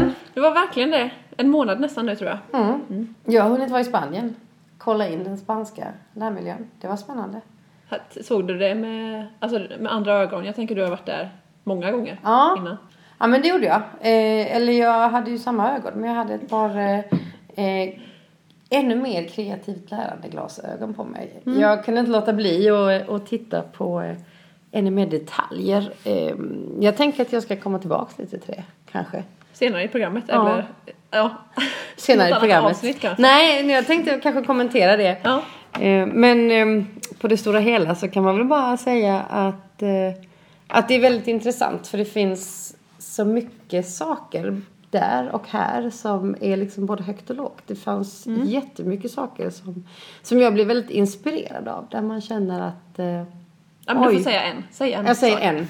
månaden. Det var verkligen det. En månad nästan nu tror jag. Mm. Jag har hunnit vara i Spanien. Kolla in den spanska närmiljön. Det var spännande. Såg du det med, alltså, med andra ögon? Jag tänker du har varit där många gånger Ja. innan. Ja men det gjorde jag. Eh, eller jag hade ju samma ögon men jag hade ett par eh, eh, ännu mer kreativt lärande glasögon på mig. Jag kunde inte låta bli att, att titta på eh, ännu mer detaljer. Eh, jag tänker att jag ska komma tillbaka lite till det kanske. Senare i programmet Ja. eller? Ja. Senare i programmet. Avsnitt, kanske. Nej, men jag tänkte kanske kommentera det. Ja. Eh, Men eh, på det stora hela så kan man väl bara säga att, eh, att det är väldigt intressant för det finns så mycket saker där och här som är liksom både högt och lågt. Det fanns Mm. jättemycket saker som, som jag blev väldigt inspirerad av. Där man känner att... Eh, Ja, men du får säga en. Säg en jag säger en.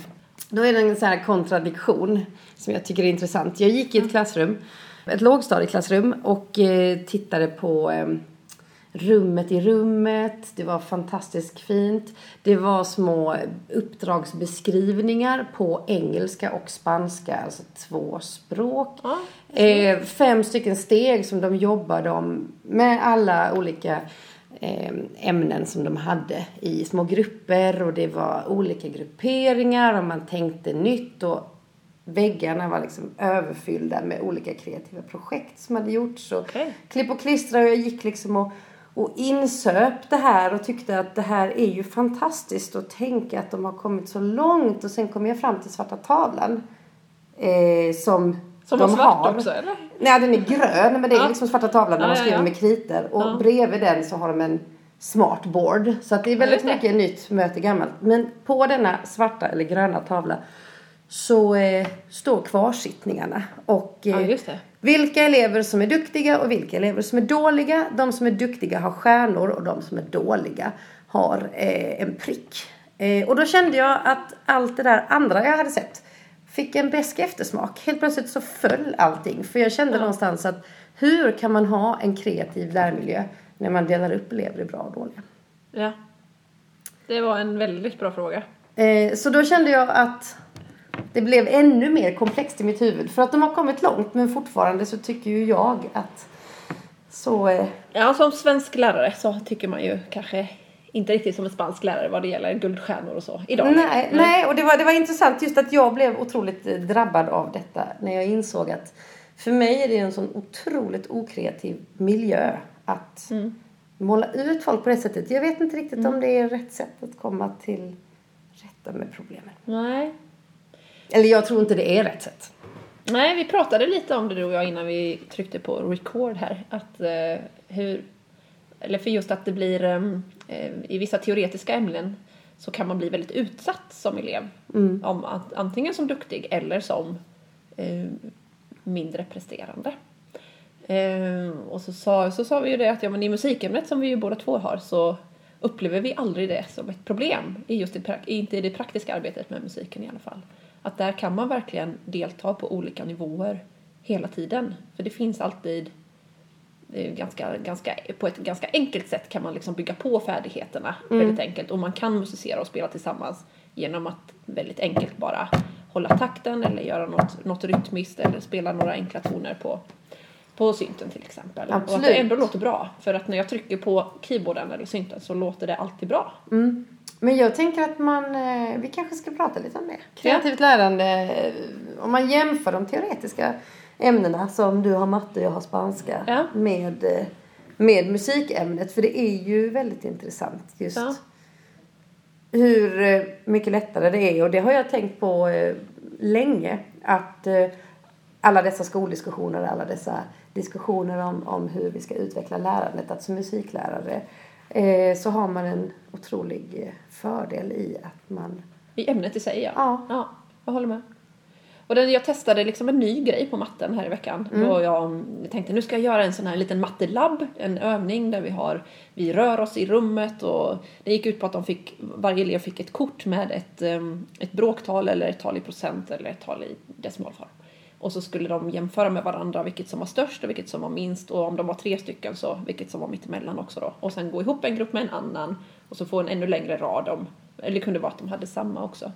Då är det en sån här kontradiktion som jag tycker är intressant. Jag gick i ett klassrum, ett lågstadieklassrum och eh, tittade på eh, rummet i rummet. Det var fantastiskt fint. Det var små uppdragsbeskrivningar på engelska och spanska, alltså två språk. Ja, Eh, fem stycken steg som de jobbade om med alla olika ämnen som de hade i små grupper och det var olika grupperingar och man tänkte nytt och väggarna var liksom överfyllda med olika kreativa projekt som hade gjorts. Och Okej. Klipp och klistra och jag gick liksom och, och insöp det här och tyckte att det här är ju fantastiskt och tänka att de har kommit så långt och sen kom jag fram till svarta tavlan. Eh, som Som de var svart har. också eller? Nej, den är grön, men det är Ja. liksom svarta tavlan där Ja, man ja, skriver ja. med kritor. Och Ja. bredvid den så har de en smartboard. Så att det är väldigt det. mycket nytt möte gammalt. Men på denna svarta eller gröna tavla så eh, står kvarsittningarna. Och Ja, eh, vilka elever som är duktiga och vilka elever som är dåliga. De som är duktiga har stjärnor och de som är dåliga har eh, en prick. Eh, och då kände jag att allt det där andra jag hade sett fick en besk eftersmak. Helt plötsligt så föll allting. För jag kände någonstans att hur kan man ha en kreativ lärmiljö när man delar upp elever i bra och dåliga? Ja. Det var en väldigt bra fråga. Eh, så då kände jag att det blev ännu mer komplext i mitt huvud. För att de har kommit långt men fortfarande så tycker ju jag att så... Eh, Ja, som svensk lärare så tycker man ju kanske inte riktigt som en spansk lärare vad det gäller guldstjärnor och så idag. nej, nej, och det var, det var intressant just att jag blev otroligt eh, drabbad av detta när jag insåg att för mig är det en sån otroligt okreativ miljö att måla ut folk på det sättet. Jag vet inte riktigt om det är rätt sätt att komma till rätta med problemen. Nej. Eller jag tror inte det är rätt sätt. Nej, vi pratade lite om det du och jag innan vi tryckte på record här. Att eh, hur, eller för just att det blir eh, i vissa teoretiska ämnen så kan man bli väldigt utsatt som elev. Om, att- antingen som duktig eller som eh, mindre presterande. Eh, och så sa, så sa vi ju det att ja, men i musikämnet som vi ju båda två har så upplever vi aldrig det som ett problem. I just det, inte i det praktiska arbetet med musiken i alla fall. Att där kan man verkligen delta på olika nivåer hela tiden. För det finns alltid det är ganska, ganska, på ett ganska enkelt sätt kan man liksom bygga på färdigheterna väldigt enkelt och man kan musicera och spela tillsammans genom att väldigt enkelt bara hålla takten eller göra något, något rytmiskt eller spela några enkla toner på, på synten till exempel. Och att Absolut. det ändå låter bra för att när jag trycker på keyboarden eller synten så låter det alltid bra. Men jag tänker att man, eh, vi kanske ska prata lite om det. Kreativt lärande, eh, om man jämför de teoretiska ämnena som du har matte och jag har spanska Ja. med, eh, med musikämnet. För det är ju väldigt intressant just Ja. hur eh, mycket lättare det är. Och det har jag tänkt på eh, länge. Att alla dessa skoldiskussioner, alla dessa diskussioner om, om hur vi ska utveckla lärandet, att som musiklärare eh, så har man en otrolig fördel i att man... I ämnet i sig ja. Ja. ja jag håller med. Och den, jag testade liksom en ny grej på matten här i veckan. Mm. Då jag tänkte nu ska jag göra en sån här liten mattelabb, en övning där vi har, vi rör oss i rummet och det gick ut på att de fick, varje elev fick ett kort med ett, ett bråktal eller ett tal i procent eller ett tal i decimalform. Och så skulle de jämföra med varandra vilket som var störst och vilket som var minst och om de var tre stycken så vilket som var mittemellan också då. Och sen gå ihop en grupp med en annan och så få en ännu längre rad om, eller det kunde vara att de hade samma också.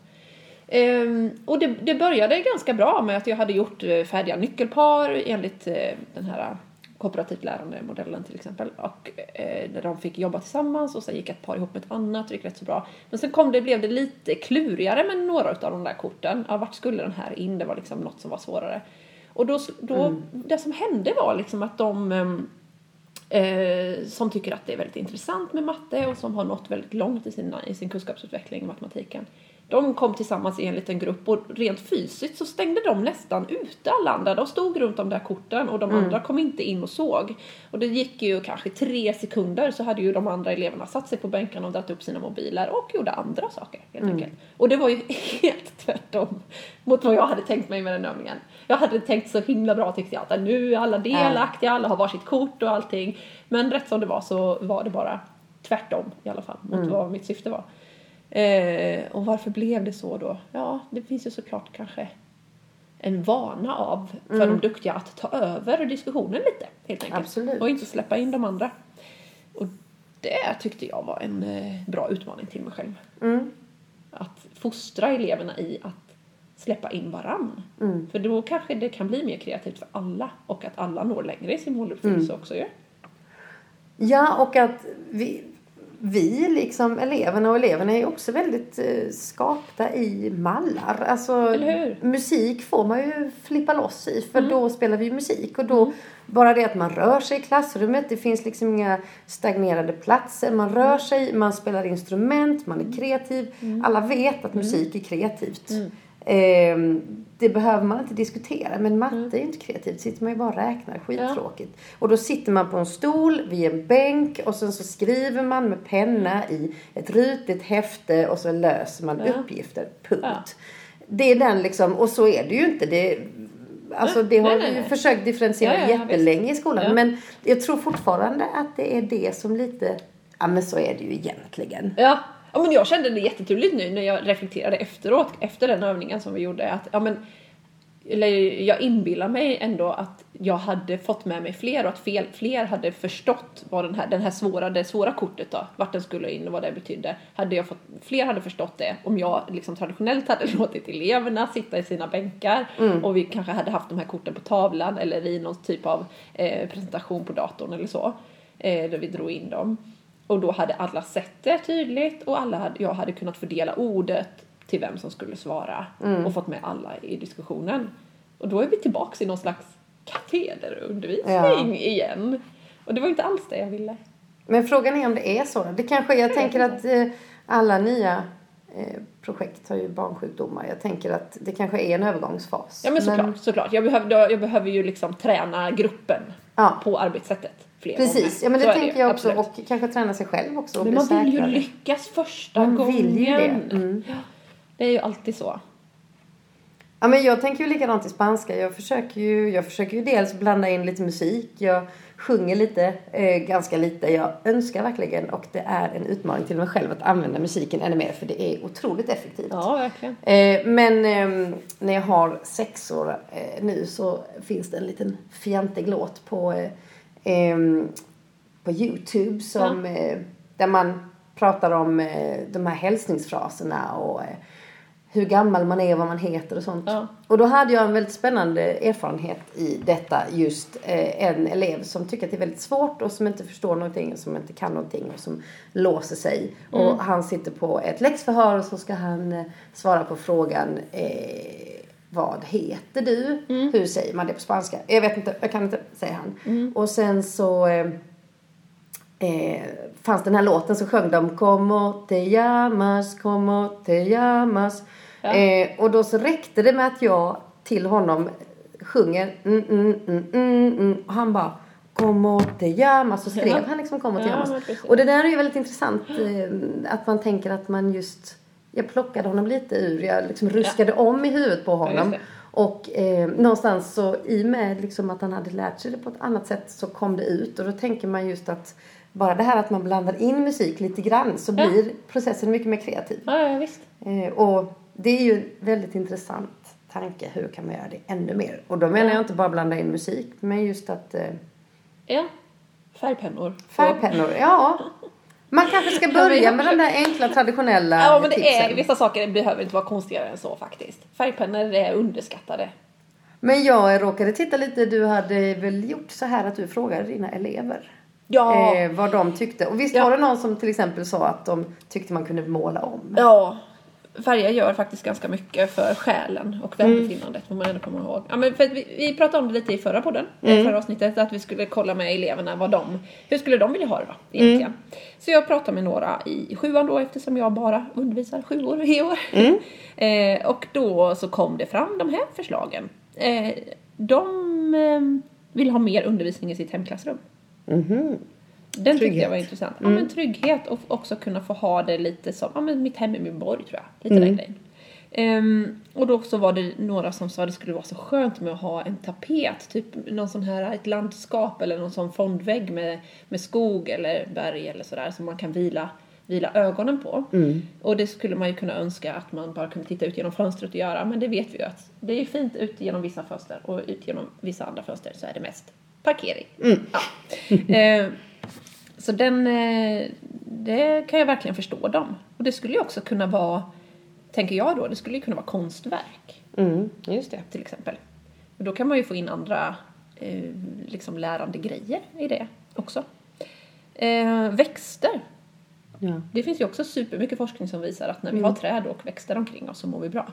Ehm, och det, det började ganska bra med att jag hade gjort eh, färdiga nyckelpar enligt eh, den här kooperativt lärande-modellen till exempel. Och eh, där de fick jobba tillsammans och sen gick ett par ihop med ett annat och det gick rätt så bra. Men sen kom det, blev det lite klurigare med några av de där korten. Ja, vart skulle den här in? Det var liksom något som var svårare. Och då, då Mm. det som hände var liksom att de ehm, eh, som tycker att det är väldigt intressant med matte och som har nått väldigt långt i, sina, i sin kunskapsutveckling i matematiken. De kom tillsammans i en liten grupp och rent fysiskt så stängde de nästan ute alla andra. De stod runt de där korten och de andra kom inte in och såg. Och det gick ju kanske tre sekunder så hade ju de andra eleverna satt sig på bänkarna och dragit upp sina mobiler och gjorde andra saker helt enkelt. Och det var ju helt tvärtom mot vad jag hade tänkt mig med den övningen. Jag hade tänkt så himla bra tyckte jag att nu är alla delaktiga, alla har varsitt kort och allting. Men rätt som det var så var det bara tvärtom i alla fall mot vad mitt syfte var. Eh, och varför blev det så då? Ja, det finns ju såklart kanske en vana av för de duktiga att ta över diskussionen lite helt enkelt. Absolut. Och inte släppa in de andra. Och det tyckte jag var en eh, bra utmaning till mig själv. Mm. Att fostra eleverna i att släppa in varann. Mm. För då kanske det kan bli mer kreativt för alla och att alla når längre i sin måluppfyllelse också ju. Ja, och att vi, vi liksom eleverna och eleverna är också väldigt eh, skapta i mallar. Alltså musik får man ju flippa loss i Mm. för då spelar vi musik och då bara det att man rör sig i klassrummet, det finns liksom inga stagnerade platser, man Mm. rör sig, man spelar instrument, man är kreativ. Alla vet att musik är kreativt. Mm. Ehm, det behöver man inte diskutera. Men matte är ju inte kreativt. sitter man ju bara och räknar. Skittråkigt. Och då sitter man på en stol vid en bänk och sen så skriver man med penna i ett rutigt häfte och så löser man Ja. uppgifter. Punkt. Ja. Det är den liksom, och så är det ju inte. Det, alltså det har Nej, vi nej, nej. försökt differentiera Ja, ja, ja, jättelänge i skolan. Ja. Men jag tror fortfarande att det är det som lite, ja men så är det ju egentligen. Ja. Ja, men jag kände det jättetydligt nu när jag reflekterade efteråt, efter den övningen som vi gjorde, att ja men eller jag inbillar mig ändå att jag hade fått med mig fler och att fel, fler hade förstått vad den här, den här svåra, det svåra kortet då, vart den skulle in och vad det betydde. Hade jag fått, fler hade förstått det om jag liksom traditionellt hade låtit eleverna sitta i sina bänkar och vi kanske hade haft de här korten på tavlan eller i någon typ av eh, presentation på datorn eller så. Eh, där vi drog in dem. Och då hade alla sett det tydligt och alla hade, jag hade kunnat fördela ordet till vem som skulle svara och fått med alla i diskussionen. Och då är vi tillbaks i någon slags katederundervisning Ja. igen. Och det var inte alls det jag ville. Men frågan är om det är så. Det kanske, jag tänker att eh, alla nya eh, projekt har ju barnsjukdomar. Jag tänker att det kanske är en övergångsfas. Ja men såklart, såklart. Jag, behövde, jag behöver ju liksom träna gruppen Ja. på arbetssättet fler Precis, ja men Så det är tänker jag också. absolut. Och kanske träna sig själv också och Men man vill ju lyckas första Man gången. vill ju det. Mm. Det är ju alltid så. Ja, men jag tänker ju likadant i spanska. Jag försöker ju, jag försöker ju dels blanda in lite musik. Jag sjunger lite, eh, ganska lite. Jag önskar verkligen, och det är en utmaning till mig själv att använda musiken ännu mer. För det är otroligt effektivt. Ja, verkligen. Eh, men eh, när jag har sex år eh, nu så finns det en liten fjantig låt på, eh, på Youtube som, eh, där man pratar om eh, de här hälsningsfraserna och eh, hur gammal man är och vad man heter och sånt. Ja. Och då hade jag en väldigt spännande erfarenhet i detta just eh, en elev som tycker att det är väldigt svårt och som inte förstår någonting och som inte kan någonting och som låser sig. Och han sitter på ett läxförhör och så ska han eh, svara på frågan eh, vad heter du? Hur säger man det på spanska? Jag vet inte, jag kan inte, säger han. Och sen så eh, eh, fanns den här låten så sjöng de Como te llamas, como te llamas. Ja. Eh, och då så räckte det med att jag till honom sjunger mm, mm, mm, mm, mm. Och han bara Como te llamas. Så skrev Ja. han liksom Como te llamas. och det där är ju väldigt intressant. Eh, att man tänker att man just jag plockade honom lite ur, jag liksom ruskade om i huvudet på Ja, honom. det. Och eh, någonstans så i och med liksom att han hade lärt sig det på ett annat sätt så kom det ut. Och då tänker man just att bara det här att man blandar in musik lite grann så Ja. blir processen mycket mer kreativ. Ja, ja visst. Eh, och det är ju en väldigt intressant tanke. Hur kan man göra det ännu mer? Och då menar Ja. jag inte bara blanda in musik men just att eh, Ja. Färgpennor. färgpennor, ja. Man kanske ska börja med den där enkla traditionella Ja men det tipsen. är, vissa saker behöver inte vara konstigare än så faktiskt. Färgpennor är underskattade. Men jag råkade titta lite, du hade väl gjort så här att du frågade dina elever Ja. eh, vad de tyckte. Och visst Ja. var det någon som till exempel sa att de tyckte man kunde måla om? Ja, färger gör faktiskt ganska mycket för själen och Mm. välbefinnandet får man ändå komma ihåg. Ja, men för vi, vi pratade om det lite i förra podden, Mm. i förra avsnittet, att vi skulle kolla med eleverna vad de, hur skulle de vilja ha det då egentligen. Mm. Så jag pratade med några i sjuan då eftersom jag bara undervisar sjuor i år. Mm. eh, och då så kom det fram de här förslagen. Eh, de eh, vill ha mer undervisning i sitt hemklassrum. Den tyckte jag Trygghet. var intressant. Ja, men trygghet och också kunna få ha det lite som, ja men mitt hem är min borg tror jag. Lite den grejen. Ehm, och då så var det några som sa att det skulle vara så skönt med att ha en tapet, typ någon sån här, ett landskap eller någon sån fondvägg med, med skog eller berg eller sådär som man kan vila, vila ögonen på. Och det skulle man ju kunna önska att man bara kunde titta ut genom fönstret och göra, men det vet vi ju att det är fint ut genom vissa fönster och ut genom vissa andra fönster så är det mest parkering. Ja. Ehm, så den, eh, det kan jag verkligen förstå dem. Och det skulle ju också kunna vara, tänker jag då, det skulle ju kunna vara konstverk Mm, just det. till exempel. Och då kan man ju få in andra eh, liksom lärande grejer i det också. Eh, växter. Ja. Det finns ju också supermycket forskning som visar att när vi Mm. har träd och växter omkring oss så mår vi bra.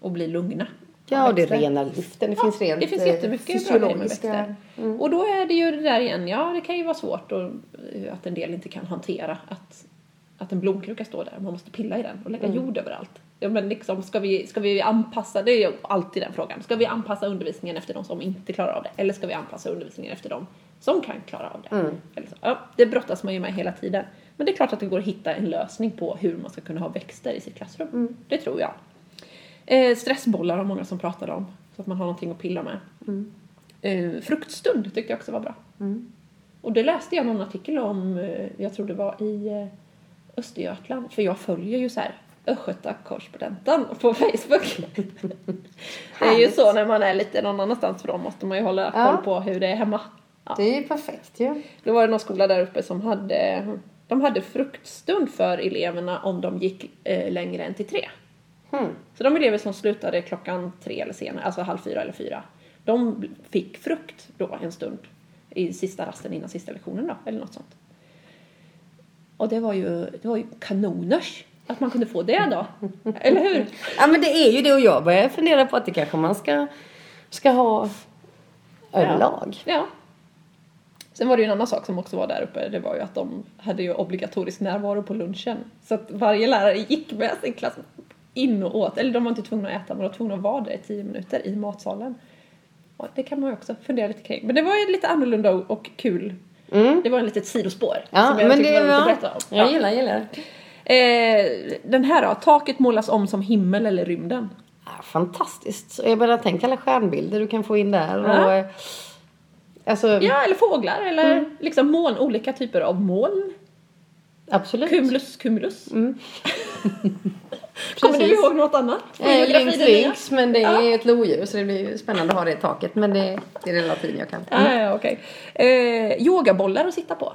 Och blir lugna. Ja, och det växter. renar luften. Det finns rent Det finns eh, jättemycket bra med växter. Och då är det ju det där igen, ja det kan ju vara svårt och, eh, att en del inte kan hantera att, att en blomkruka står där, man måste pilla i den och lägga jord överallt. Ja, men liksom, ska, vi, ska vi anpassa, det är ju alltid den frågan, ska vi anpassa undervisningen efter de som inte klarar av det? Eller ska vi anpassa undervisningen efter de som kan klara av det? Eller så. Ja, det brottas man ju med hela tiden. Men det är klart att det går att hitta en lösning på hur man ska kunna ha växter i sitt klassrum. Det tror jag. Eh, stressbollar har många som pratar om. Så att man har någonting att pilla med. Eh, fruktstund tyckte jag också var bra. Och det läste jag någon artikel om, eh, jag tror det var i eh, Östergötland. För jag följer ju så här Östgötakorrespondenten på Facebook. det är ju så när man är lite någon annanstans för då måste man ju hålla Ja. koll på hur det är hemma. Ja. Det är ju perfekt ju. Då var det någon skola där uppe som hade, de hade fruktstund för eleverna om de gick eh, längre än till tre. Hmm. Så de elever som slutade klockan tre eller senare, alltså halv fyra eller fyra, de fick frukt då en stund i sista rasten innan sista lektionen då, eller något sånt. Och det var ju, det var ju kanoners att man kunde få det då. eller hur? Ja men det är ju det och jag börjar fundera på att det kanske man ska, ska ha överlag. Ja. Sen var det ju en annan sak som också var där uppe, det var ju att de hade ju obligatorisk närvaro på lunchen. Så att varje lärare gick med sin klass in och åt, eller de var inte tvungna att äta, men de var tvungna att vara där i tio minuter i matsalen. Och det kan man ju också fundera lite kring. Men det var ju lite annorlunda och- kul. Det var en litet sidospår Ja, som jag men tyckte det var roligt att berätta om. Jag gillar, gillar. Eh, den här då, taket målas om som himmel eller rymden. Ja, fantastiskt. Så jag börjar tänka alla stjärnbilder du kan få in där. Ja. Och, eh, alltså, Ja, eller fåglar, eller Mm. liksom moln, olika typer av moln. Absolut. Cumulus cumulus. Kommer du ihåg något annat? Eh, lynx, lynx, men det är Ja. ett lodjur så det blir spännande att ha det i taket. Men det, det är det latin jag kan. Ja, ja, okej. Eh, yogabollar att sitta på.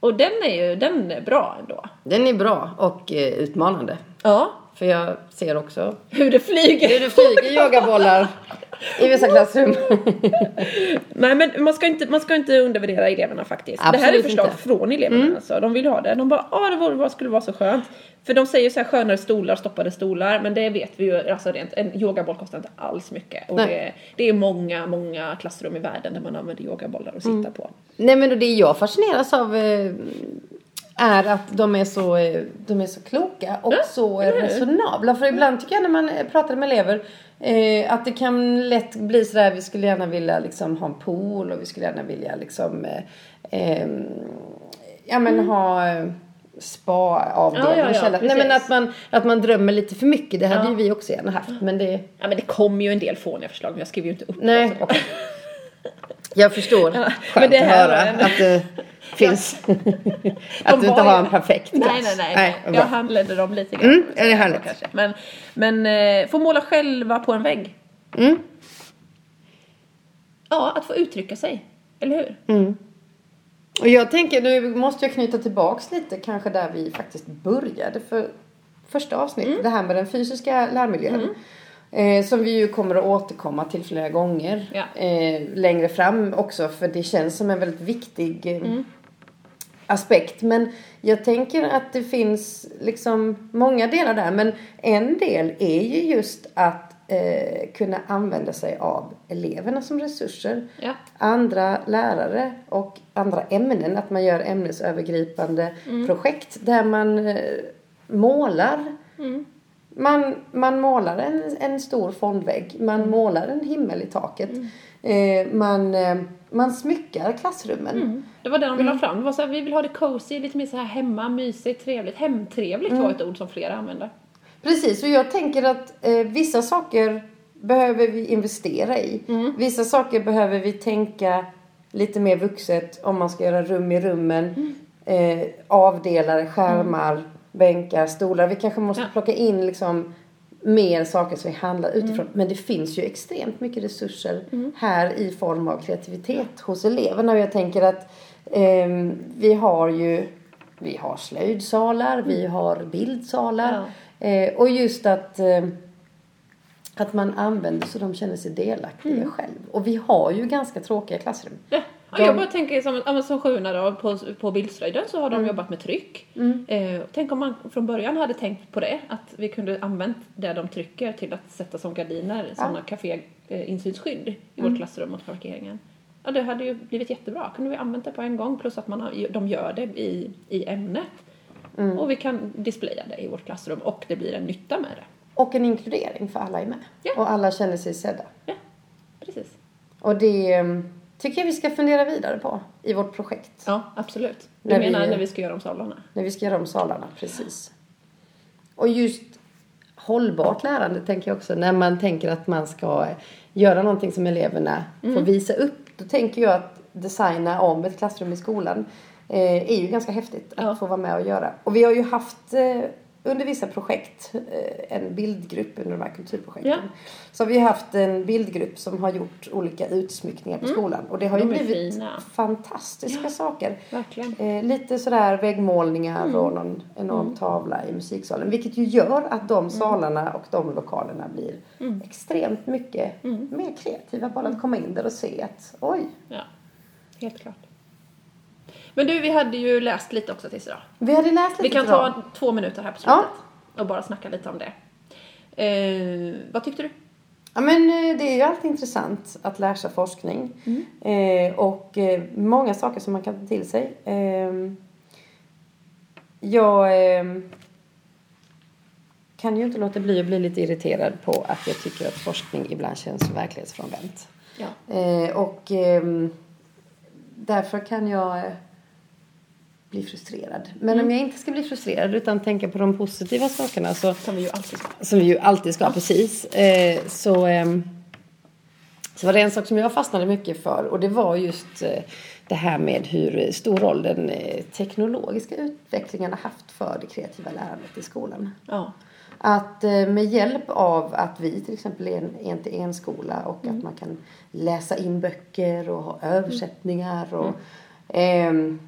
Och den är ju den är bra ändå. Den är bra och eh, utmanande. Ja. För jag ser också Hur det flyger. hur det flyger yogabollar i vissa klassrum. Nej men man ska, inte, man ska inte undervärdera eleverna faktiskt. det här är Absolut förslag inte. från eleverna alltså. De vill ha det. De bara, ah det vore, vad skulle vara så skönt. För de säger så här skönare stolar, stoppade stolar. Men det vet vi ju, alltså rent, en yogaboll kostar inte alls mycket. Och det, det är många, många klassrum i världen där man använder yogabollar att sitta på. Nej men det jag fascineras av eh, är att de är så, eh, de är så kloka och så eh, resonabla. För ibland tycker jag när man eh, pratar med elever eh, att det kan lätt bli sådär, vi skulle gärna vilja liksom ha en pool och vi skulle gärna vilja liksom eh, eh, ja men ha eh, spa-avdelning, Ja, ja, ja, källare. Nej men att man, att man drömmer lite för mycket. Det hade Ja. ju vi också gärna haft. Men det, Ja men det kommer ju en del fåniga förslag men jag skriver ju inte upp nej. Jag förstår. Ja, Skönt men det att här höra var en- att det finns. att du inte har en perfekt klass. Nej, nej, nej. nej. jag handledde dem lite grann. Mm, är det härligt? Kanske. Men, men eh, få måla själva på en vägg. Mm. Ja, att få uttrycka sig. Eller hur? Mm. Och jag tänker, nu måste jag knyta tillbaks lite kanske där vi faktiskt började för första avsnitt. Mm. Det här med den fysiska lärmiljön. Eh, som vi ju kommer att återkomma till flera gånger Ja. eh, längre fram också för det känns som en väldigt viktig eh, Mm. aspekt. Men jag tänker att det finns liksom många delar där. Men en del är ju just att eh, kunna använda sig av eleverna som resurser. Ja. Andra lärare och andra ämnen. Att man gör ämnesövergripande Mm. projekt där man eh, målar. Mm. Man, man målar en, en stor fondvägg. Man Mm. målar en himmel i taket. Eh, man, eh, man smyckar klassrummen. Mm. Det var det de ville Mm. ha fram. Det var så här, vi vill ha det cozy, lite mer så här hemma, mysigt, trevligt. Hemtrevligt Mm. var ett ord som flera använde. Precis, och jag tänker att eh, vissa saker behöver vi investera i. Mm. Vissa saker behöver vi tänka lite mer vuxet om man ska göra rum i rummen. Mm. Eh, avdelare, skärmar, bänkar, stolar. Vi kanske måste Ja. plocka in liksom mer saker som vi handlar Mm. utifrån. Men det finns ju extremt mycket resurser här i form av kreativitet hos eleverna. Och jag tänker att ehm, vi har ju vi har slöjdsalar, vi har bildsalar. Eh, och just att, eh, att man använder så de känner sig delaktiga Mm. själv. Och vi har ju ganska tråkiga klassrum. Ja. Ja, De- Jag bara tänker som, ja, som sjuorna då på, på bildslöjden så har Mm. de jobbat med tryck. Eh, tänk om man från början hade tänkt på det, att vi kunde använt det de trycker till att sätta som gardiner, sådana kafé-insynsskydd i Mm. vårt klassrum mot parkeringen. Ja, det hade ju blivit jättebra. Kunde vi använt det på en gång plus att man har, de gör det i, i ämnet. Mm. Och vi kan displaya det i vårt klassrum och det blir en nytta med det. Och en inkludering för alla är med. Ja. Och alla känner sig sedda. Ja, precis. Och det eh, tycker jag vi ska fundera vidare på i vårt projekt. Ja, absolut. Du När vi- menar när vi ska göra om salarna? När vi ska göra om salarna, precis. Och just hållbart lärande tänker jag också. När man tänker att man ska göra någonting som eleverna får visa upp. Då tänker jag att designa om ett klassrum i skolan eh, är ju ganska häftigt att Ja. få vara med och göra. Och vi har ju haft eh, under vissa projekt eh, en bildgrupp under de här kulturprojekten. Ja. Så har vi haft en bildgrupp som har gjort olika utsmyckningar på skolan. Och det har ju De är blivit fina. fantastiska saker. Verkligen. Eh, lite sådär väggmålningar Mm. och någon enorm tavla i musiksalen. Vilket ju gör att Mm. de salarna och de lokalerna blir extremt mycket Mm. mer kreativa. Bara att komma in där och se att oj, Ja, helt klart. Men du, vi hade ju läst lite också tills idag. vi hade läst lite Vi kan ta två minuter här på Ja. slutet och bara snacka lite om det. Eh, vad tyckte du? Ja men eh, det är ju alltid intressant att läsa forskning. Mm. Eh, och eh, många saker som man kan ta till sig. Eh, jag eh, kan ju inte låta bli att bli lite irriterad på att jag tycker att forskning ibland känns verklighetsfrånvänt. Ja. Eh, och ehm, därför kan jag eh, bli frustrerad. Men om jag inte ska bli frustrerad utan tänka på de positiva sakerna så Som vi ju alltid ska. som vi ju alltid ska, precis. Eh, så, ehm, så var det en sak som jag fastnade mycket för och det var just eh, det här med hur stor roll den eh, teknologiska utvecklingen har haft för det kreativa lärandet i skolan. Ja. Att eh, med hjälp av att vi till exempel är en en-till-en-skola och att man kan läsa in böcker och ha översättningar och ehm,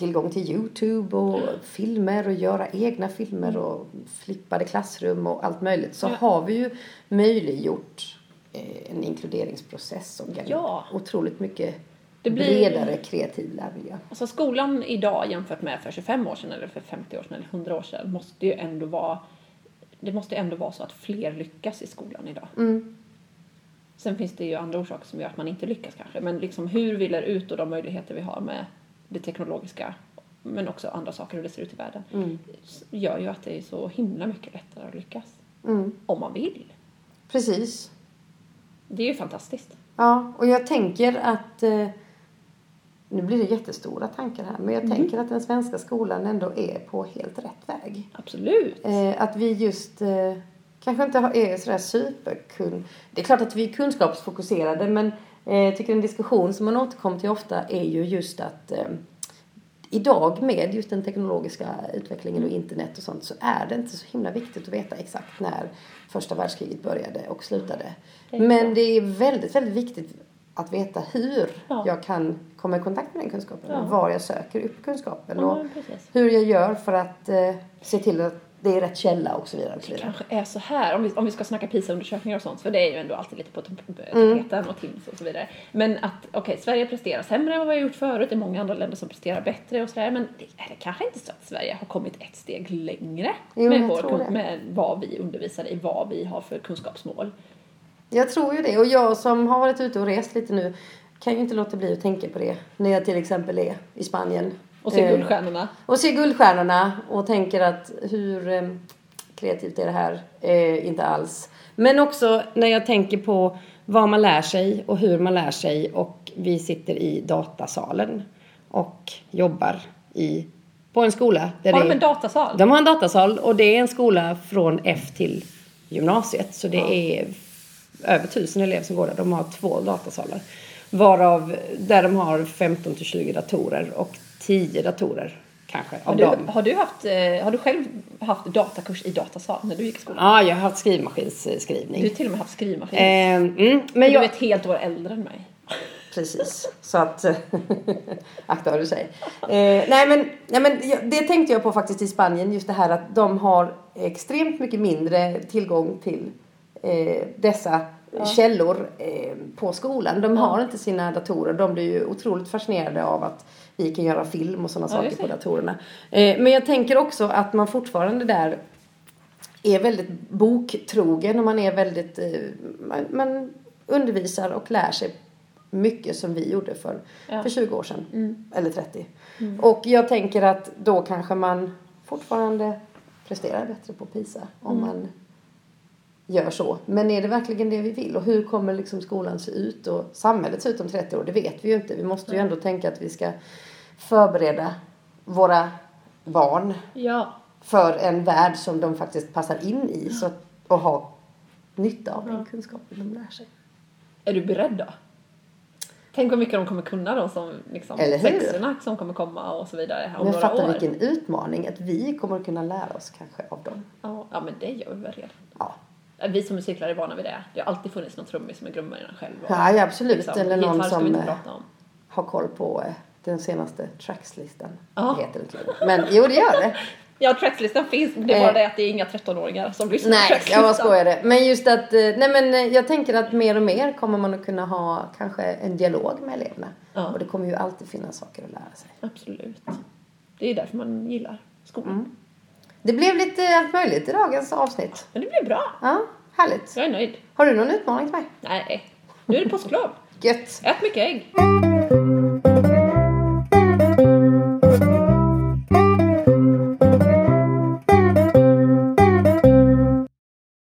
tillgång till Youtube och filmer och göra egna filmer och flippade klassrum och allt möjligt så Ja. har vi ju möjliggjort eh, en inkluderingsprocess och en Ja. otroligt mycket Det blir- bredare kreativ lärmiljö. Alltså skolan idag jämfört med för 25 år sedan eller för 50 år sedan eller 100 år sedan måste ju ändå vara det måste ändå vara så att fler lyckas i skolan idag. Mm. Sen finns det ju andra orsaker som gör att man inte lyckas kanske. Men liksom hur vi lär ut och de möjligheter vi har med det teknologiska men också andra saker hur det ser ut i världen Mm. gör ju att det är så himla mycket lättare att lyckas. Mm. Om man vill. Precis. Det är ju fantastiskt. Ja, och jag tänker att... Eh, nu blir det jättestora tankar här, men jag Mm. tänker att den svenska skolan ändå är på helt rätt väg. Absolut. Eh, att vi just eh, kanske inte är sådär superkun... Det är klart att vi är kunskapsfokuserade, men jag tycker en diskussion som man återkommer till ofta är ju just att eh, idag med just den teknologiska utvecklingen och internet och sånt så är det inte så himla viktigt att veta exakt när första världskriget började och slutade. Det Men det är väldigt, väldigt viktigt att veta hur Ja. jag kan komma i kontakt med den kunskapen. Ja. Var jag söker upp kunskapen. Ja, och precis. hur jag gör för att eh, se till att det är rätt källa och så vidare. Och så Det vidare. kanske är så här, om vi, om vi ska snacka PISA-undersökningar och sånt, för det är ju ändå alltid lite på Mm. tapeten och Timss och så vidare. Men att, okej, Sverige presterar sämre än vad vi har gjort förut, det är många andra länder som presterar bättre och sådär, men det är det kanske inte så att Sverige har kommit ett steg längre Jo, med, vår, med vad vi undervisar i, vad vi har för kunskapsmål. Jag tror ju det. Och jag som har varit ute och rest lite nu kan ju inte låta bli att tänka på det. När jag till exempel är i Spanien. Och se Eh, guldstjärnorna. Och ser guldstjärnorna och tänker att hur eh, kreativt är det här? Eh, inte alls. Men också när jag tänker på vad man lär sig och hur man lär sig och vi sitter i datasalen och jobbar i, på en skola. Där Har de en datasal? de har en datasal och det är en skola från F till gymnasiet. Så det är över tusen elever som går där. De har två datasalar. Varav där de har 15 till 20 datorer och 10 datorer kanske Har av du, dem. har, du haft, eh, har du själv haft datakurs i datasal när du gick i skolan? Ja, jag har haft Du har skrivmaskinsskrivning. till och med haft skrivmaskin. Eh, mm, men Men du är jag, ett helt år äldre än mig. Precis. Så att... akta vad du säger. Eh, nej men, nej men jag- det tänkte jag på faktiskt i Spanien. Just det här att de har extremt mycket mindre tillgång till eh, dessa källor eh, på skolan. De har inte sina datorer. De blir ju otroligt fascinerade av att vi kan göra film och sådana Ja, saker på datorerna. Eh, men jag tänker också att man fortfarande där är väldigt boktrogen och man är väldigt, eh, man, man undervisar och lär sig mycket som vi gjorde för, Ja. för 20 år sedan. Eller 30. Och jag tänker att då kanske man fortfarande presterar bättre på PISA om man gör så. Men är det verkligen det vi vill? Och hur kommer liksom skolan se ut och samhället se ut om 30 år? Det vet vi ju inte. Vi måste ju ändå tänka att vi ska förbereda våra barn Ja. för en värld som de faktiskt passar in i så att, och ha nytta av den kunskapen de lär sig. Är du beredd då? Tänk vad mycket de kommer kunna de som liksom sexorna som kommer komma och så vidare om Men några fatta år. vilken utmaning att vi kommer kunna lära oss kanske av dem. Ja, ja, men det gör vi väl redan. Ja, Vi som musiklärare är vana vid det. Det har alltid funnits någon trummis som är grummare än själv. och ja, ja absolut. liksom, Eller någon som eh, har koll på eh, den senaste trackslistan. Ja. Det heter inte längre. Men jo, det gör det. Ja, trackslistan finns. Det är Eh. bara det att det är inga 13-åringar som lyssnar på Nej, trackslistan. jag bara skojade. Men just att, eh, nej men eh, jag tänker att mer och mer kommer man att kunna ha kanske en dialog med eleverna. Ja. Och det kommer ju alltid finnas saker att lära sig. Absolut. Det är därför man gillar skolan. Mm. Det blev lite allt möjligt i dagens avsnitt. Men det blir bra. Ja, härligt. Jag är nöjd. Har du någon utmaning till mig? Nej, nu är det påsklov. Gött. Ät mycket ägg.